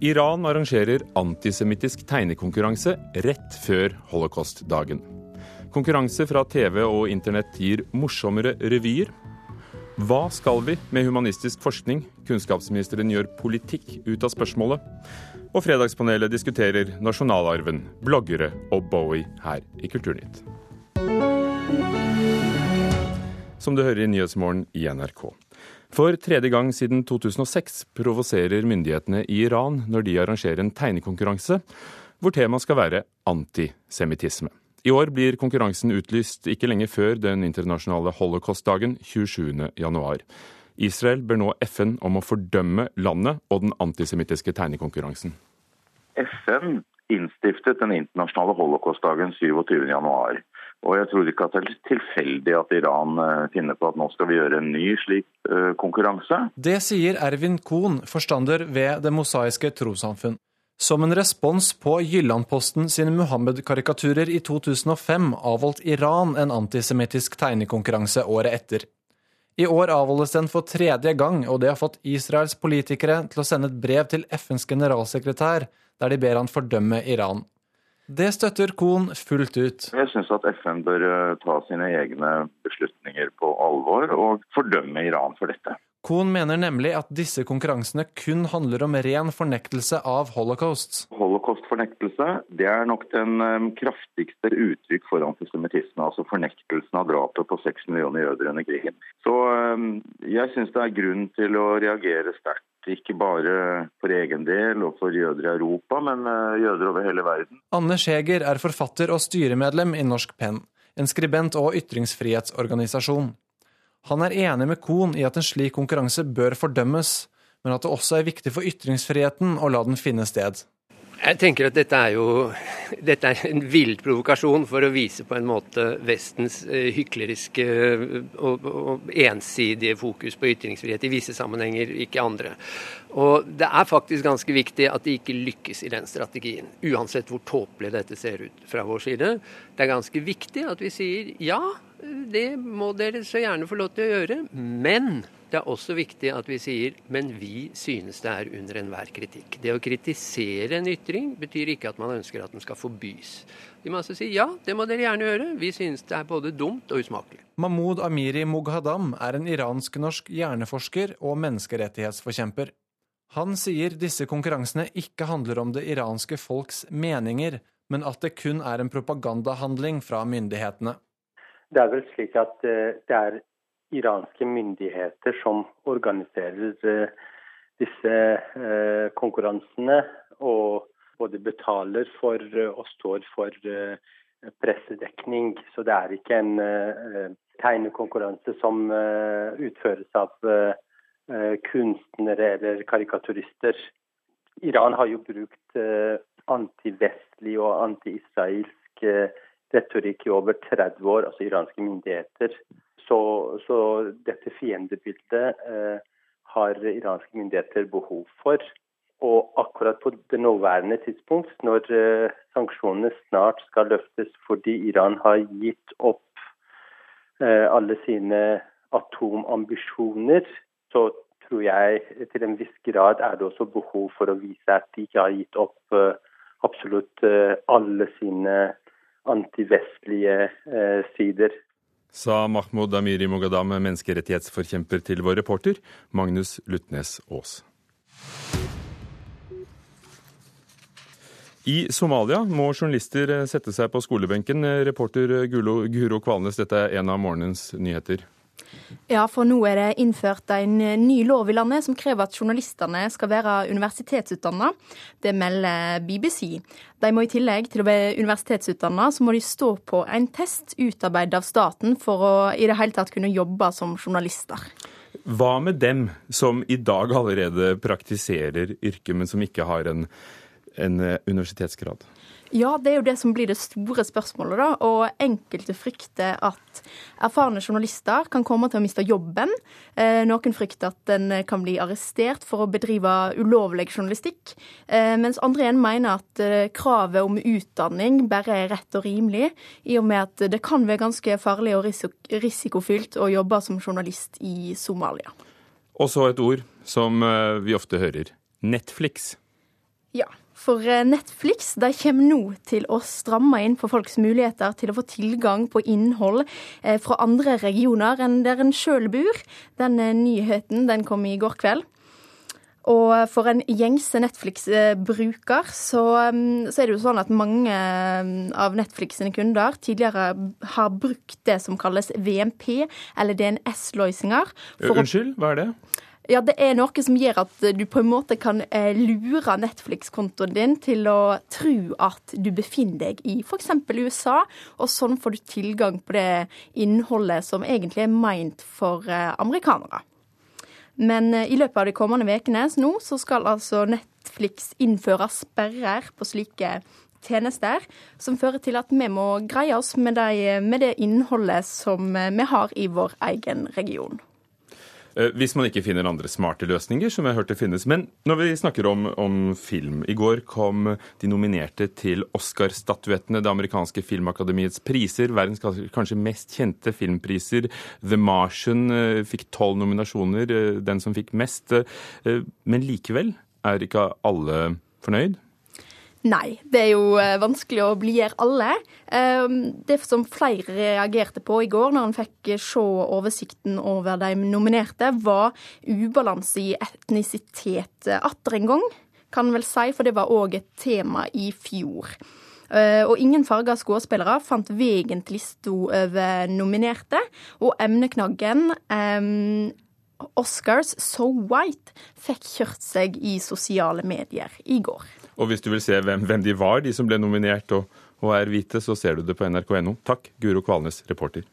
Iran arrangerer antisemittisk tegnekonkurranse rett før holocaustdagen. Konkurranse fra TV og internett gir morsommere revyer. Hva skal vi med humanistisk forskning? Kunnskapsministeren gjør politikk ut av spørsmålet. Og Fredagspanelet diskuterer nasjonalarven, bloggere og Bowie her i Kulturnytt. Som du hører i Nyhetsmorgen i NRK. For tredje gang siden 2006 provoserer myndighetene i Iran når de arrangerer en tegnekonkurranse hvor temaet skal være antisemittisme. I år blir konkurransen utlyst ikke lenge før den internasjonale holocaustdagen 27.1. Israel ber nå FN om å fordømme landet og den antisemittiske tegnekonkurransen. FN innstiftet den internasjonale holocaustdagen 27.1. Og jeg tror ikke at det er tilfeldig at Iran eh, finner på at nå skal vi gjøre en ny slik uh, konkurranse. Det sier Ervin Kohn, forstander ved Det mosaiske trossamfunn. Som en respons på Jyllandposten sine Muhammed-karikaturer i 2005 avholdt Iran en antisemittisk tegnekonkurranse året etter. I år avholdes den for tredje gang, og det har fått Israels politikere til å sende et brev til FNs generalsekretær der de ber han fordømme Iran. Det støtter Kohn fullt ut. Jeg syns at FN bør eh, ta sine egne beslutninger på alvor og fordømme Iran for dette. Kohn mener nemlig at disse konkurransene kun handler om ren fornektelse av holocaust. Holocaust-fornektelse det er nok den um, kraftigste uttrykk for antisemittisme. Altså fornektelsen av drapet på seks millioner jøder under krigen. Så um, jeg syns det er grunn til å reagere sterkt ikke bare for egen del og for jøder i Europa, men eh, jøder over hele verden. Anne Skjeger er forfatter og styremedlem i Norsk Penn, en skribent og ytringsfrihetsorganisasjon. Han er enig med Kohn i at en slik konkurranse bør fordømmes, men at det også er viktig for ytringsfriheten å la den finne sted. Jeg tenker at dette er jo dette er en vill provokasjon for å vise på en måte Vestens eh, hykleriske eh, og, og, ensidige fokus på ytringsfrihet i visse sammenhenger, ikke andre. Og Det er faktisk ganske viktig at de ikke lykkes i den strategien, uansett hvor tåpelig dette ser ut fra vår side. Det er ganske viktig at vi sier ja, det må dere så gjerne få lov til å gjøre, men det er også viktig at vi sier men vi synes det er under enhver kritikk. Det å kritisere en ytring betyr ikke at man ønsker at den skal forbys. Vi må altså si ja, det må dere gjerne gjøre. Vi synes det er både dumt og usmakelig. Mahmoud Amiri Mughadam er en iransk-norsk hjerneforsker og menneskerettighetsforkjemper. Han sier disse konkurransene ikke handler om det iranske folks meninger, men at det kun er en propagandahandling fra myndighetene. Det er vel slik at eh, det er iranske myndigheter som organiserer eh, disse eh, konkurransene, og både betaler for eh, og står for pressedekning. Så det er ikke en tegnekonkurranse som utføres av kunstnere eller karikaturister. Iran har jo brukt antivestlig og anti-israelsk retorikk i over 30 år, altså iranske myndigheter. Så, så dette fiendebildet eh, har iranske myndigheter behov for. Og akkurat på det nåværende tidspunkt, når eh, sanksjonene snart skal løftes fordi Iran har gitt opp eh, alle sine atomambisjoner, så tror jeg til en viss grad er det også behov for å vise at de ikke har gitt opp eh, absolutt eh, alle sine antivestlige eh, sider sa Mahmoud Amiri Mogadam, menneskerettighetsforkjemper, til vår reporter Magnus Lutnes Aas. I Somalia må journalister sette seg på skolebenken. Reporter Guro Kvalnes, dette er en av morgenens nyheter. Ja, for nå er det innført en ny lov i landet som krever at journalistene skal være universitetsutdanna. Det melder BBC. De må i tillegg til å være universitetsutdanna, så må de stå på en test utarbeidet av staten for å i det hele tatt kunne jobbe som journalister. Hva med dem som i dag allerede praktiserer yrket, men som ikke har en, en universitetsgrad? Ja, det er jo det som blir det store spørsmålet, da. Og enkelte frykter at erfarne journalister kan komme til å miste jobben. Eh, noen frykter at en kan bli arrestert for å bedrive ulovlig journalistikk. Eh, mens andre igjen mener at eh, kravet om utdanning bare er rett og rimelig, i og med at det kan være ganske farlig og risikofylt å jobbe som journalist i Somalia. Og så et ord som vi ofte hører. Netflix. Ja, for eh, Netflix de kommer nå til å stramme inn på folks muligheter til å få tilgang på innhold eh, fra andre regioner enn der en sjøl bor. Den eh, nyheten den kom i går kveld. Og for en gjengse Netflix-bruker så, mm, så, er det jo sånn at mange mm, av Netflix sine kunder tidligere har brukt det som kalles VMP, eller DNS-løsninger. Unnskyld, hva er det? Ja, det er noe som gjør at du på en måte kan eh, lure Netflix-kontoen din til å tro at du befinner deg i f.eks. USA, og sånn får du tilgang på det innholdet som egentlig er meint for eh, amerikanere. Men eh, i løpet av de kommende ukene nå så skal altså Netflix innføre sperrer på slike tjenester, som fører til at vi må greie oss med, de, med det innholdet som vi har i vår egen region. Eh, hvis man ikke finner andre smarte løsninger, som jeg har hørt det finnes. Men når vi snakker om, om film I går kom de nominerte til Oscar-statuettene, det amerikanske filmakademiets priser. Verdens kanskje mest kjente filmpriser. The Martian eh, fikk tolv nominasjoner, eh, den som fikk mest. Men likevel er ikke alle fornøyd. Nei, det er jo eh, vanskelig å blidgjøre alle. Ehm, det som flere reagerte på i går, når en fikk se oversikten over de nominerte, var ubalanse i etnisitet atter en gang, kan en vel si, for det var òg et tema i fjor. Eh, og ingen farga skuespillere fant veien til lista over nominerte, og emneknaggen um, Oscars So White fikk kjørt seg i sosiale medier i går. Og hvis du vil se hvem, hvem de var, de som ble nominert og, og er hvite, så ser du det på nrk.no. Takk, Guro Kvalnes, reporter.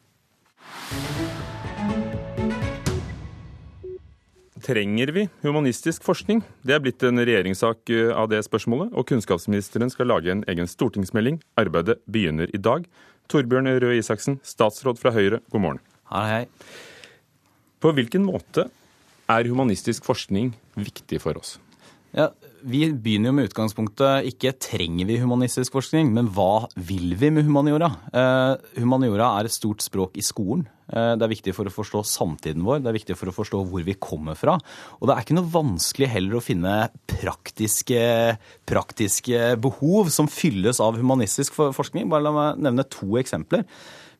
Trenger vi humanistisk forskning? Det er blitt en regjeringssak eh, av det spørsmålet, og kunnskapsministeren skal lage en egen stortingsmelding. Arbeidet begynner i dag. Torbjørn Røe Isaksen, statsråd fra Høyre, god morgen. Hei, hei. På hvilken måte er humanistisk forskning viktig for oss? Ja, vi begynner jo med utgangspunktet ikke trenger vi humanistisk forskning, men hva vil vi med humaniora? Eh, humaniora er et stort språk i skolen. Eh, det er viktig for å forstå samtiden vår, det er viktig for å forstå hvor vi kommer fra. Og det er ikke noe vanskelig heller å finne praktiske, praktiske behov som fylles av humanistisk forskning. Bare la meg nevne to eksempler.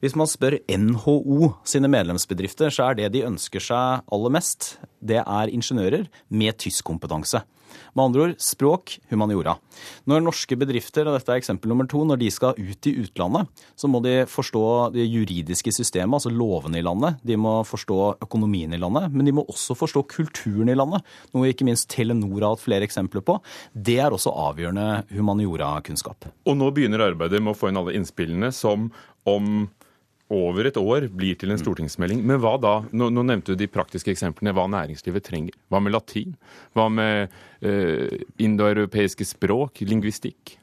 Hvis man spør NHO sine medlemsbedrifter, så er det de ønsker seg aller mest, det er ingeniører med tyskkompetanse. Med andre ord språk, humaniora. Når norske bedrifter, og dette er eksempel nummer to, når de skal ut i utlandet, så må de forstå det juridiske systemet, altså lovene i landet. De må forstå økonomien i landet, men de må også forstå kulturen i landet. Noe ikke minst Telenor har hatt flere eksempler på. Det er også avgjørende humaniora-kunnskap. Og nå begynner arbeidet med å få inn alle innspillene som om over et år blir til en stortingsmelding. Men hva da? Nå, nå, nevnte du de praktiske eksemplene. Hva næringslivet trenger. Hva med latin? Hva med eh, indoeuropeiske språk? Lingvistikk?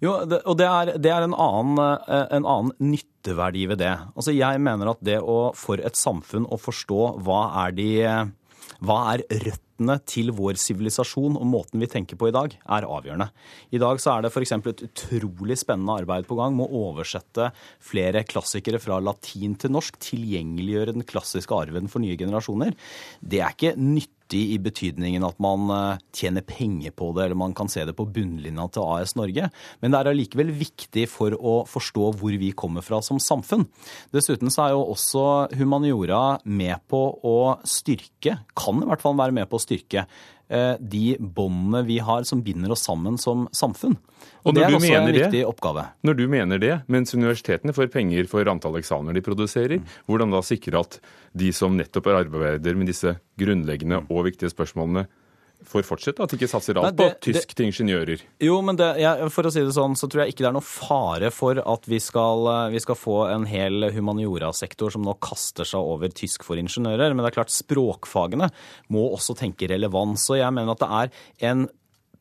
Jo, det, og det er, det er en, annen, eh, en, annen, nytteverdi ved det. Altså, jeg mener at det å for et samfunn å forstå hva er de hva er røttene til vår sivilisasjon og måten vi tenker på i dag, er avgjørende. I dag så er det f.eks. et utrolig spennende arbeid på gang med å oversette flere klassikere fra latin til norsk, tilgjengeliggjøre den klassiske arven for nye generasjoner. Det er ikke nyttig nyttig i betydningen at man eh, tjener penger på det, eller man kan se det på bunnlinja til AS Norge. Men det er allikevel viktig for å forstå hvor vi kommer fra som samfunn. Dessuten så er jo også humaniora med på å styrke, kan i hvert fall være med på å styrke, de båndene vi har som binder oss sammen som samfunn. Og Det er også en viktig oppgave. Når du mener det, mens universitetene får penger for antall eksamener de produserer, mm. hvordan da sikre at de som nettopp arbeider med disse grunnleggende og viktige spørsmålene, får fortsette? At de ikke satser alt Nei, det, på tysk det, til ingeniører? Jo, men det, ja, for å si det sånn, så tror jeg ikke det er noe fare for at vi skal, vi skal få en hel humaniora-sektor som nå kaster seg over tysk for ingeniører. Men det er klart, språkfagene må også tenke relevans. Og jeg mener at det er en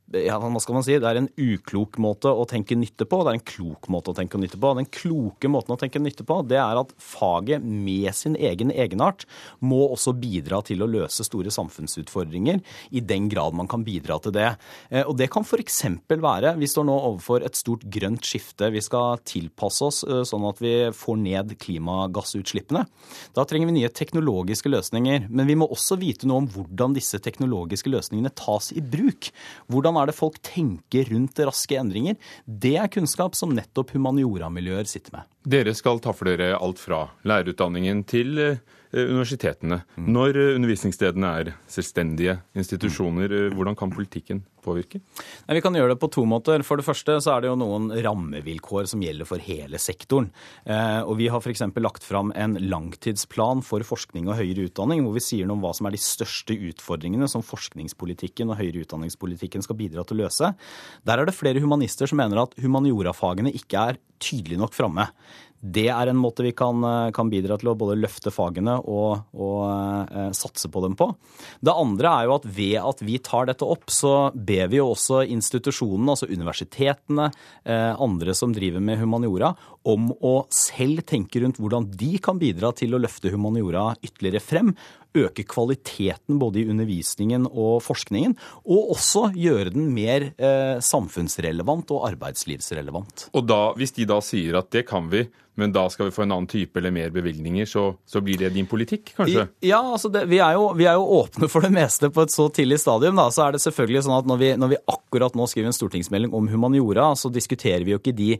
ja, hva skal man si, det er en uklok måte å tenke nytte på, det er en klok måte å tenke nytte på. Den kloke måten å tenke nytte på, det er at faget med sin egen egenart må også bidra til å løse store samfunnsutfordringer, i den grad man kan bidra til det. Eh, og det kan f.eks. være, vi står nå overfor et stort grønt skifte. Vi skal tilpasse oss eh, sånn at vi får ned klimagassutslippene. Da trenger vi nye teknologiske løsninger, men vi må også vite noe om hvordan disse teknologiske løsningene tas i bruk. Hvordan Er det folk tenker rundt raske endringer? Det er kunnskap som nettopp humanioramiljøer sitter med. Dere skal ta dere alt fra lærerutdanningen til eh, universitetene. Når eh, undervisningsstedene er selvstendige institusjoner, eh, hvordan kan politikken påvirke? Nei, vi kan gjøre det på to måter. For det første så er det jo noen rammevilkår som gjelder for hele sektoren. Eh, og vi har f.eks. lagt fram en langtidsplan for forskning og høyere utdanning, hvor vi sier noe om hva som er de største utfordringene som forskningspolitikken og høyere utdanningspolitikken skal bidra til å løse. Der er det flere humanister som mener at humaniorafagene ikke er tydelig nok framme. Det er en måte vi kan, eh, kan, bidra til å både løfte fagene og, og eh, satse på dem på. Det andre er jo at ved at vi tar dette opp, så ber vi jo også institusjonene, altså universitetene, eh, andre som driver med humaniora, om å selv tenke rundt hvordan de kan bidra til å løfte humaniora ytterligere frem øke kvaliteten både i undervisningen og forskningen, og også gjøre den mer eh, samfunnsrelevant og arbeidslivsrelevant. Og da, Hvis de da sier at det kan vi, men da skal vi få en annen type eller mer bevilgninger, så, så blir det din politikk, kanskje? Ja, altså det, vi, er jo, vi, er jo, åpne for det meste på et så tidlig stadium. Da. Så er det selvfølgelig sånn at når vi, når vi akkurat nå skriver en stortingsmelding om humaniora, så diskuterer vi jo ikke de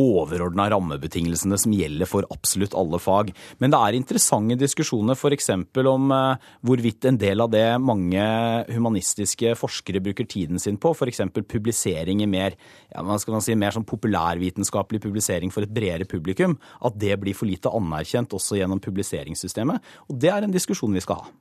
overordna rammebetingelsene som gjelder for absolutt alle fag. Men det er interessante diskusjoner f.eks. om Eh, hvorvidt en del av det mange humanistiske forskere bruker tiden sin på, f.eks. publisering i mer, ja, si, mer sånn populærvitenskapelig publisering for et bredere publikum, at det blir for lite anerkjent også gjennom publiseringssystemet. Og det er en diskusjon vi skal ha.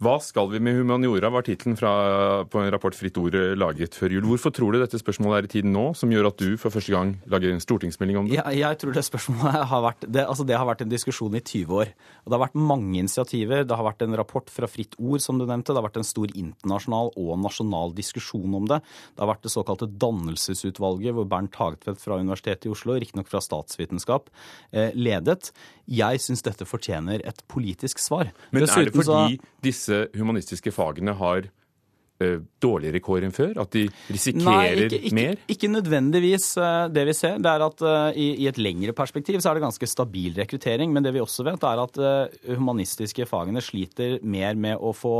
Hva skal vi med humaniora, var tittelen på en rapport Fritt Ord laget før jul. Hvorfor tror du dette spørsmålet er i tiden nå, som gjør at du for første gang lager en stortingsmelding om det? Ja, jeg tror det spørsmålet har vært, det, altså det har vært en diskusjon i 20 år. Og det har vært mange initiativer. Det har vært en rapport fra Fritt Ord, som du nevnte. Det har vært en stor internasjonal og nasjonal diskusjon om det. Det har vært det såkalte Dannelsesutvalget, hvor Bernt Hagtvedt fra Universitetet i Oslo, riktignok fra statsvitenskap, eh, ledet. Jeg syns dette fortjener et politisk svar. Men er det fordi disse humanistiske fagene har dårligere kår enn før? At de risikerer Nei, ikke, ikke, mer? Ikke nødvendigvis uh, det vi ser. Det er at uh, i, i, et lengre perspektiv så er det ganske stabil rekruttering. Men det vi også vet, er at humanistiske fagene sliter mer med å få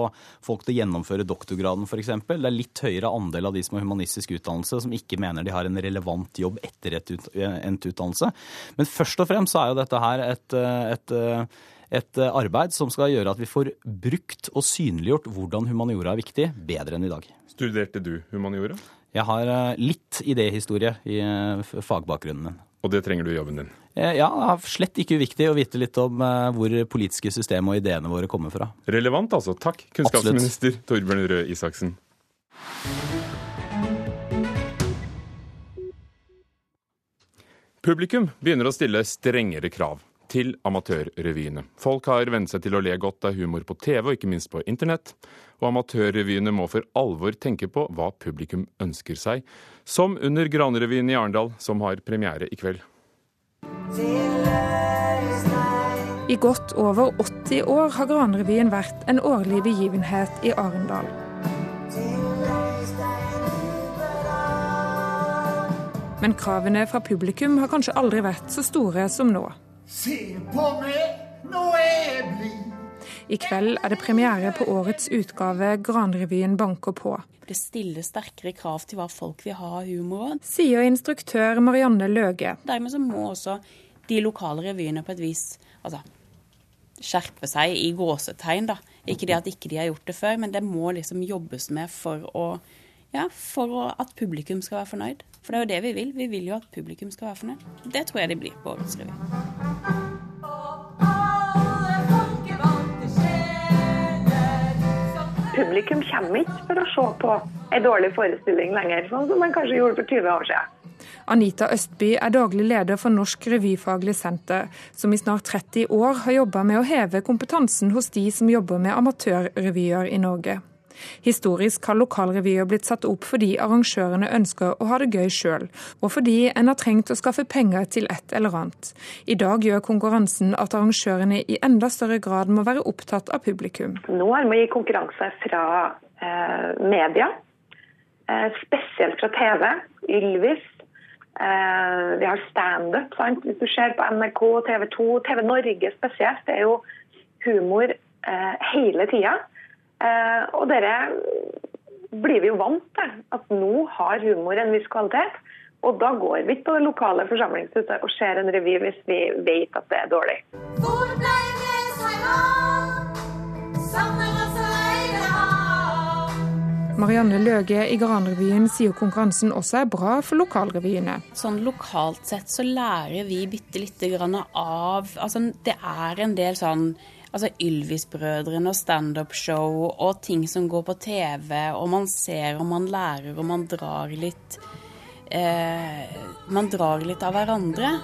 folk til å gjennomføre doktorgraden, f.eks. Det er litt høyere andel av de som har humanistisk utdannelse som ikke mener de har en relevant jobb etter endt utdannelse. Men først og fremst så er jo dette her et, et et eh, arbeid som skal gjøre at vi får brukt og synliggjort hvordan humaniora er viktig, bedre enn i dag. Studerte du humaniora? Jeg har eh, litt idéhistorie i eh, fagbakgrunnen min. Og det trenger du i jobben din? Ja, det er slett ikke uviktig å vite litt om hvor politiske system og ideene våre kommer fra. Relevant, altså. Takk, kunnskapsminister Absolutt. Torbjørn Røe Isaksen. Publikum begynner å stille strengere krav til amatørrevyene. Folk har vent seg til å le godt av humor på TV og ikke minst på internett. Og amatørrevyene må for alvor tenke på hva publikum ønsker seg. Som under Granrevyen i Arendal, som har premiere i kveld. I godt over 80 år har Granrevyen vært en årlig begivenhet i Arendal. Men kravene fra publikum har kanskje aldri vært så store som nå. Se på meg, nå er jeg blid. I kveld er det premiere på årets utgave Granrevyen banker på. Det stiller sterkere krav til hva folk vil ha av humor. Sier instruktør Marianne Løge. Dermed så må også de lokale revyene på et vis altså, skjerpe seg i gåsetegn. da. Ikke det at ikke de har gjort det før, men det må liksom jobbes med for, å, ja, for at publikum skal være fornøyd. For det er jo det vi vil. Vi vil jo at publikum skal være fornøyd. Det tror jeg de blir på årets revy. Publikum kommer ikke for å se på en dårlig forestilling lenger, sånn som man kanskje gjorde for 20 år siden. Anita Østby er daglig leder for Norsk revyfaglig senter, som i snart 30 år har jobba med å heve kompetansen hos de som jobber med amatørrevyer i Norge. Historisk har lokalrevyer blitt satt opp fordi arrangørene ønsker å ha det gøy sjøl, og fordi en har trengt å skaffe penger til et eller annet. I dag gjør konkurransen at arrangørene i enda større grad må være opptatt av publikum. Nå har vi konkurranse fra eh, media, eh, spesielt fra TV. Ylvis. Eh, vi har standup, hvis du ser på NRK, TV 2, TV Norge spesielt. Det er jo humor eh, hele tida. Eh, og dere blir vi jo vant til at nå har humor en viss kvalitet. Og da går vi ikke på det lokale forsamlingshuset og ser en revy hvis vi vet at det er dårlig. Hvor ble det, Marianne Løge i Granrevyen sier konkurransen også er bra for lokalrevyene. Sånn Lokalt sett så lærer vi bitte lite grann av altså Det er en del sånn altså Ylvis-brødrene og standup-show og ting som går på TV, og man ser og man lærer og man drar litt eh, Man drar litt av hverandre.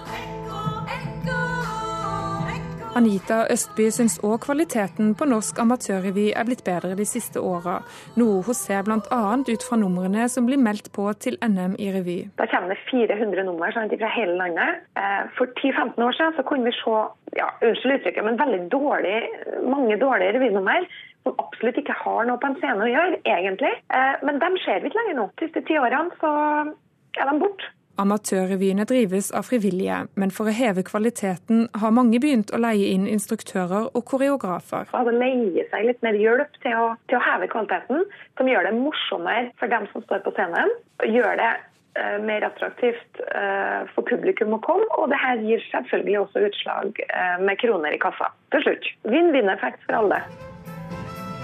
Anita Østby syns òg kvaliteten på norsk amatørrevy er blitt bedre de siste åra, noe hun ser bl.a. ut fra numrene som blir meldt på til NM i revy. Da kommer det 400 nummer sant, fra hele landet. Eh, for 10-15 år siden så kunne vi se ja, unnskyld uttrykket, men veldig dårlig, mange dårlige revynummer som absolutt ikke har noe på en scene å gjøre, egentlig. Eh, men dem ser vi ikke lenger nå. De siste ti årene så er de borte. Amatørrevyene drives av frivillige, men for å heve kvaliteten har mange begynt å leie inn instruktører og koreografer. Altså leie seg litt mer hjelp til å, til å heve kvaliteten, som gjør det morsommere for dem som står på scenen. Gjør det uh, mer attraktivt uh, for publikum å komme, og det her gir selvfølgelig også utslag uh, med kroner i kassa til slutt. Vinn-vinn-effekt for alle.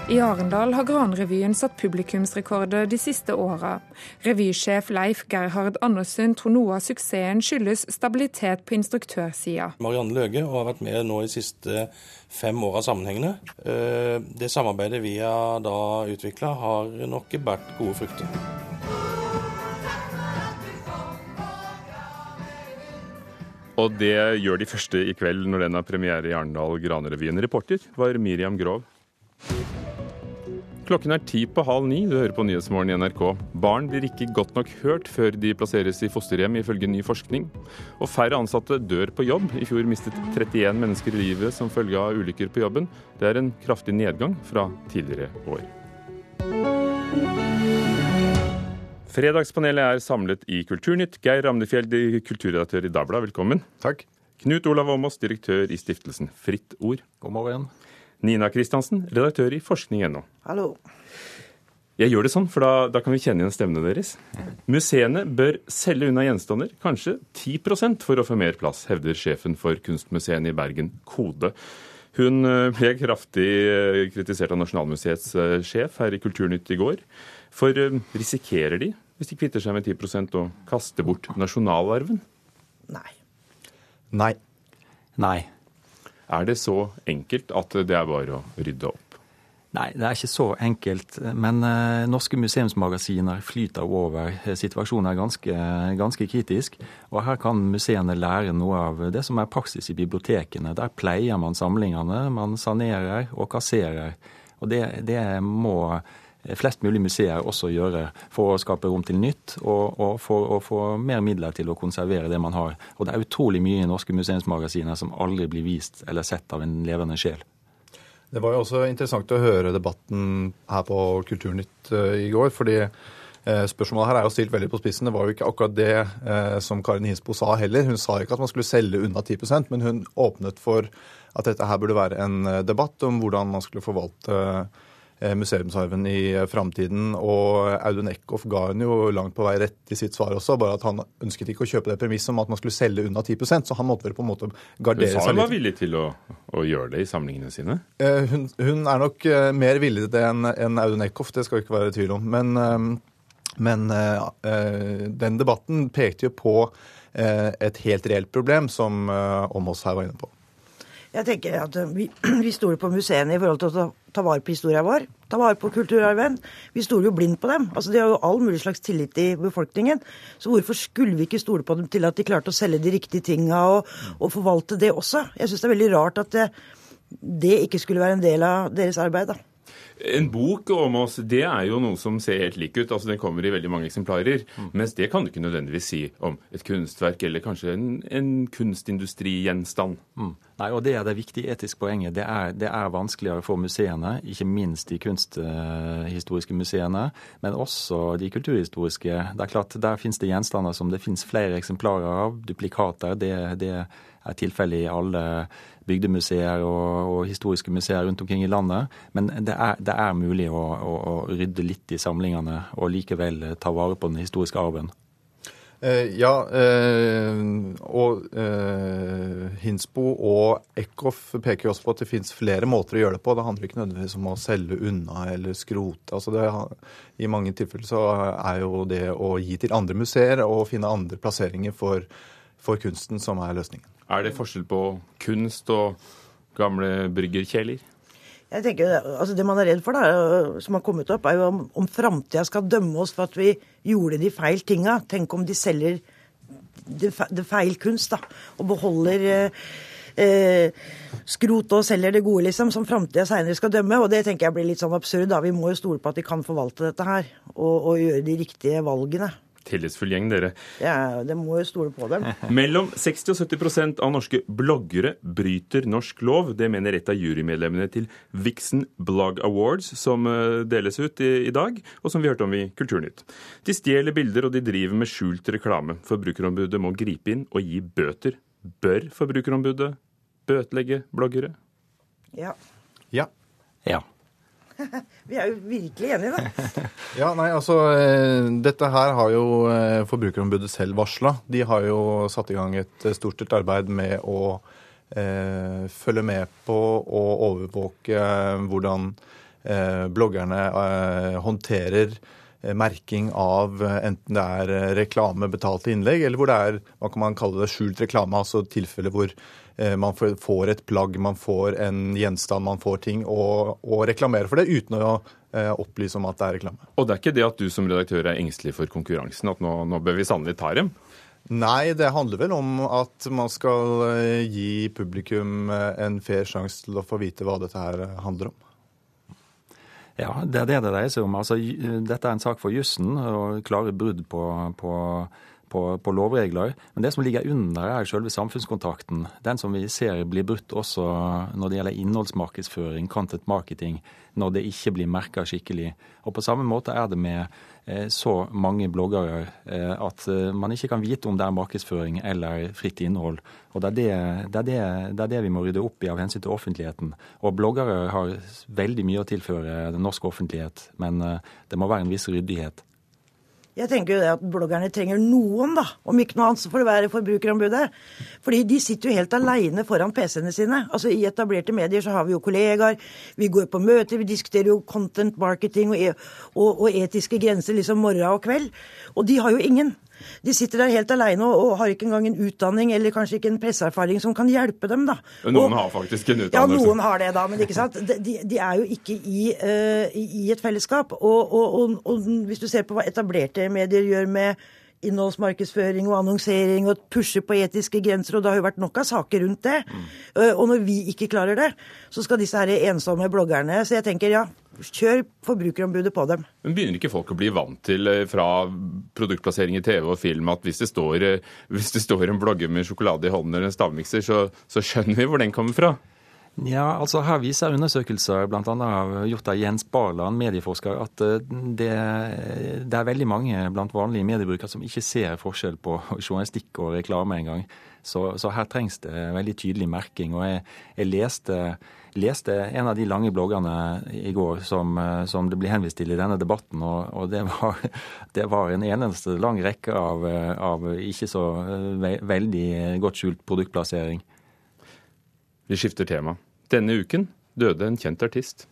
I Arendal har Granrevyen satt publikumsrekorder de siste åra. Revysjef Leif Gerhard Andersen tror noe av suksessen skyldes stabilitet på instruktørsida. Marianne Løge har vært med nå i siste fem åra sammenhengende. Eh, det samarbeidet vi har da utvikla, har nok båret gode frukter. Og det gjør de første i kveld når den har premiere i Arendal Granrevyen. Reporter var Miriam Grov. Klokken er ti på halv ni, du hører på Nyhetsmorgen i NRK. Barn blir ikke godt nok hørt før de plasseres i fosterhjem, ifølge ny forskning. Og færre ansatte dør på jobb. I fjor mistet 31 mennesker livet som følge av ulykker på jobben. Det er en kraftig nedgang fra tidligere år. Fredagspanelet er samlet i Kulturnytt. Geir Ramnefjeld, kulturredaktør i Dabla, velkommen. Takk. Knut Olav Åmås, direktør i stiftelsen Fritt Ord. God morgen. Nina Kristiansen, redaktør i forskning.no. Hallo. Jeg gjør det sånn, for da, da, kan vi kjenne igjen stemmene deres. Museene bør selge unna gjenstander, kanskje 10% for å få mer plass, hevder sjefen for Kunstmuseene i Bergen, Kode. Hun eh, ble kraftig eh, kritisert av Nasjonalmuseets eh, sjef her i Kulturnytt i går. For risikerer de, hvis de kvitter seg med 10% å kaste bort nasjonalarven? Nei. Nei. Nei. Er det så enkelt at det er bare å rydde opp? Nei, det er ikke så enkelt. Men eh, norske museumsmagasiner flyter over. Situasjonen er ganske, ganske, kritisk. Og her kan museene lære noe av det som er praksis i bibliotekene. Der pleier man samlingene, man sanerer og kasserer. Og det, det må flest mulig museer også gjøre for å skape rom til nytt, og, og for å få mer midler til å konservere det man har. Og det er utrolig mye i norske museumsmagasiner som aldri blir vist eller sett av en levende sjel. Det var jo også interessant å høre debatten her på Kulturnytt uh, i går. fordi uh, Spørsmålet her er jo stilt veldig på spissen. Det var jo ikke akkurat det eh, som Karin Hinsbo sa heller. Hun sa ikke at man skulle selge unna 10% men hun åpnet for at dette her burde være en debatt om hvordan man skulle forvalte Eh, museumsarven i eh, framtiden. Og Audun Eckhoff ga hun jo langt på vei rett i sitt svar også, bare at han ønsket ikke å kjøpe det premisset om at man skulle selge unna 10% så han måtte vel på en måte gardere seg litt. Hun sa hun var villig til å, å, gjøre det i samlingene sine? Eh, hun, hun er nok mer villig til det enn en Audun Eckhoff, det skal vi ikke være i tvil om. Men, men den debatten pekte jo på et helt reelt problem, som Åmås her var inne på. Jeg tenker at vi, vi stoler på museene i forhold til å ta, ta vare på historia vår. Ta vare på kulturarven. Vi stoler jo blindt på dem. Altså, De har jo all mulig slags tillit i befolkningen. Så hvorfor skulle vi ikke stole på dem til at de klarte å selge de riktige tinga og, og forvalte det også? Jeg syns det er veldig rart at det, det ikke skulle være en del av deres arbeid. da. En bok om oss, det er jo noe som ser helt lik ut. altså Den kommer i veldig mange eksemplarer. Mm. Mens det kan du ikke nødvendigvis si om et kunstverk eller kanskje en, en kunstindustrigjenstand. Mm. Nei, og Det er det viktige etiske poenget. Det er, det er, vanskeligere for museene, ikke minst de kunsthistoriske museene, men også de kulturhistoriske. Det er klart, Der finnes det gjenstander som det finnes flere eksemplarer av. Duplikater. Det, det er tilfellet i alle bygdemuseer og, og, historiske museer rundt omkring i landet. Men det er, det er mulig å, å, å, rydde litt i samlingene og likevel ta vare på den historiske arven. Eh, ja, eh, og eh, Hinsbo og Eckhoff peker jo også på at det finnes flere måter å gjøre det på. Det handler ikke nødvendigvis om å selge unna eller skrote. Altså det, I mange tilfeller så er jo det å gi til andre museer og finne andre plasseringer for, for kunsten som er løsningen. Er det forskjell på kunst og gamle bryggerkjeler? Jeg tenker, altså Det man er redd for, da, som har kommet opp, er jo om, om framtida skal dømme oss for at vi gjorde de feil tinga. Tenk om de selger det, feil kunst, da, og beholder eh, eh, skrotet og selger det gode, liksom, som framtida seinere skal dømme. Og det tenker jeg blir litt sånn absurd. da. Vi må jo stole på at de kan forvalte dette her, og, og gjøre de riktige valgene tillitsfull gjeng, dere. Ja, det må jo stole på dem. Mellom 60 og 70% av norske bloggere bryter norsk lov. Det mener et av jurymedlemmene til Vixen Blog Awards, som eh, deles ut i, i dag, og som vi hørte om i Kulturnytt. De stjeler bilder, og de driver med skjult reklame. Forbrukerombudet må gripe inn og gi bøter. Bør Forbrukerombudet bøtelegge bloggere? Ja. Ja. Ja. Vi er jo virkelig enige, da. ja, nei, altså eh, Dette her har jo eh, Forbrukerombudet selv varsla. De har jo satt i gang et eh, stort arbeid med å eh, følge med på og overvåke hvordan eh, bloggerne eh, håndterer merking av enten det er reklame, betalte innlegg, eller hvor det er hva kan man kalle det, skjult reklame, altså tilfeller hvor man får et plagg, man får en gjenstand, man får ting, og, og reklamerer for det uten å eh, opplyse om at det er reklame. Og det er ikke det at du som redaktør er engstelig for konkurransen, at nå, nå bør vi sannelig ta dem? Nei, det handler vel om at man skal eh, gi publikum en fair sjanse til å få vite hva dette her handler om. Ja, det er det det dreier seg om. Altså, dette er en sak for jussen og klare brudd på, på på, på, lovregler. Men det som ligger under, er selve samfunnskontrakten. Den som vi ser blir brutt også når det gjelder innholdsmarkedsføring, content marketing, når det ikke blir merka skikkelig. Og på samme måte er det med eh, så mange bloggere eh, at eh, man ikke kan vite om det er markedsføring eller fritt innhold. Og det er det, det, er det, det er vi må rydde opp i av hensyn til offentligheten. Og bloggere har veldig mye å tilføre den norske offentlighet, men det må være en viss ryddighet. Jeg tenker jo det at bloggerne trenger noen, da, om ikke noe annet så får det være Forbrukerombudet. Fordi de sitter jo helt aleine foran PC-ene sine. Altså I etablerte medier så har vi jo kollegaer, vi går på møter, vi diskuterer jo content marketing og, e og, og etiske grenser liksom morgen og kveld. Og de har jo ingen. De sitter der helt aleine og, og, har ikke engang en utdanning eller kanskje ikke en presseerfaring som kan hjelpe dem. da. Noen og, har faktisk en utdannelse. Ja, noen har det, da, men ikke sant? De, de er jo ikke i, uh, i et fellesskap. Og, og, hvis du ser på hva etablerte medier gjør med innholdsmarkedsføring og annonsering og pushe på etiske grenser, og det har jo vært nok av saker rundt det. Mm. Og når vi ikke klarer det, så skal disse her ensomme bloggerne Så jeg tenker ja, Kjør Forbrukerombudet på dem. Men Begynner ikke folk å bli vant til eh, fra produktplassering i TV og film at hvis det står, eh, hvis det står en blogger med sjokolade i hånden eller en stavmikser, så, så skjønner vi hvor den kommer fra? Ja, altså Her viser undersøkelser bl.a. gjort av Jens Barland, medieforsker, at eh, det, det, er veldig mange blant vanlige mediebrukere som ikke ser forskjell på journalistikk og reklame engang. Så, så her trengs det veldig tydelig merking. og jeg, jeg leste leste en av de lange bloggene i går som, eh, som det blir henvist til i denne debatten, og, og det, var, det, var, en eneste lang rekke av, eh, av ikke så veldig godt skjult produktplassering. Vi skifter tema. Denne uken døde en kjent artist.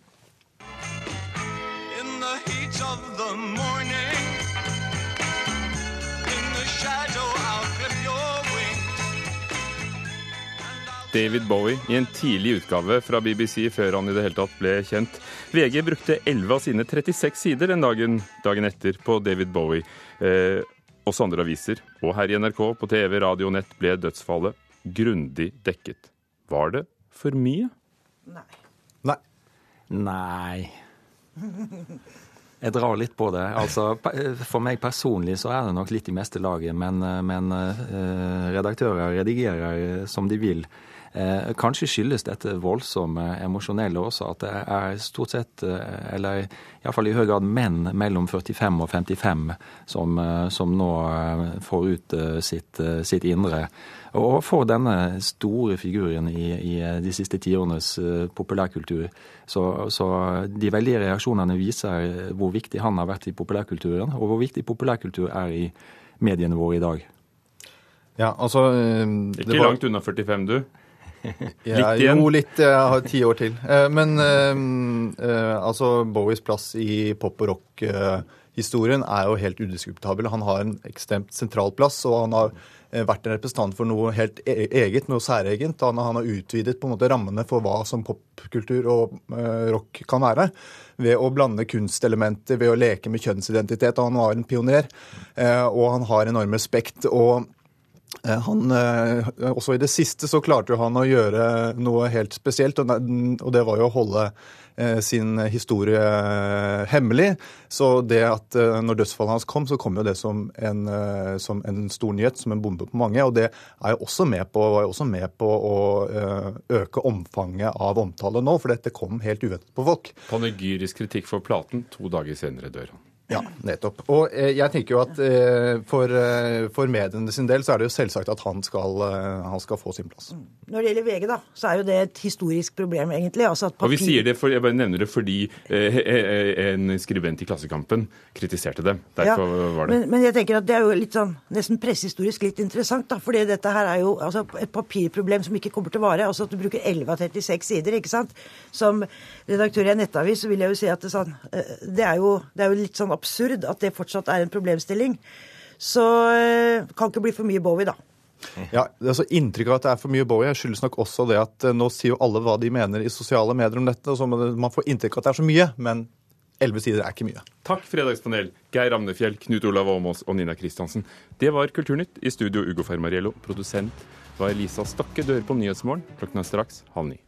David Bowie i en tidlig utgave fra BBC før han i det hele tatt ble kjent. VG brukte 11 av sine 36 sider den dagen, dagen etter på David Bowie. Eh, også andre aviser, og her i NRK, på TV, radio og nett, ble dødsfallet grundig dekket. Var det for mye? Nei. Nei. Nei. Jeg drar litt på det. Altså, For meg personlig så er det nok litt i meste laget, men, men uh, redaktører redigerer som de vil. Eh, kanskje skyldes dette voldsomme emosjonelle også at det er stort sett, eh, eller iallfall i høy grad menn mellom 45 og 55 som, eh, som nå får ut sitt, sitt, indre. Og for denne store figuren i, i de siste tiårenes populærkultur, så, så, de veldige reaksjonene viser hvor viktig han har vært i populærkulturen, og hvor viktig populærkultur er i mediene våre i dag. Ja, altså... Ikke var... langt unna 45, du? Litt igjen? Jo, litt. Jeg har ti år til. Eh, men uh, altså Bowies plass i pop- og rock-historien er jo helt udiskutabel. Han har en ekstremt sentral plass, og han har vært en representant for noe helt e-, eget, noe særegent. Han, han har utvidet på en måte rammene for hva som popkultur og rock kan være. Ved å blande kunstelementer, ved å leke med kjønnsidentitet. Han var en pioner, og han har enorm respekt. og Eh, han, eh, også i det siste så klarte han å gjøre noe helt spesielt, og det var jo å holde eh, sin historie hemmelig. Så det at når dødsfallet hans kom, så kom jo det som en, som en stor nyhet, som en bombe på mange. Og det er jo også med på, var jo også med på å øke omfanget av omtale nå, for dette kom helt uventet på folk. Panegyrisk kritikk for platen, to dager senere dør han. Ja, nettopp. Og eh, jeg tenker jo at eh, for, eh, for, mediene sin del så er det jo selvsagt at han skal, han skal, få sin plass. Når det gjelder VG, da, så er jo det et historisk problem, egentlig. Altså papir... Og vi sier det, for, Jeg bare nevner det fordi en skribent i Klassekampen kritiserte det. Derfor ja, var det men, men, jeg tenker at det er jo litt sånn nesten pressehistorisk litt interessant, da. fordi dette her er jo altså, et papirproblem som ikke kommer til å vare. Altså at du bruker 11 av 36 sider, ikke sant. Som redaktør i en nettavis så vil jeg jo si at det, sånn, det, er, jo, det er jo litt sånn absurd at det fortsatt er en problemstilling. Så eh, kan ikke bli for mye Bowie, da. Ja, altså Inntrykket av at det er for mye Bowie skyldes nok også det at eh, nå sier jo alle hva de mener i sosiale medier om dette. og så Man får inntrykk av at det er så mye, men elleve sider er ikke mye. Takk, Fredagspanel. Geir Amnefjell, Knut Olav Aamås og Nina Kristiansen. Det var Kulturnytt. I studio Ugo Fermariello. Produsent var Elisa Stakke. Dører på Nyhetsmorgen. Klokken er straks halv ni.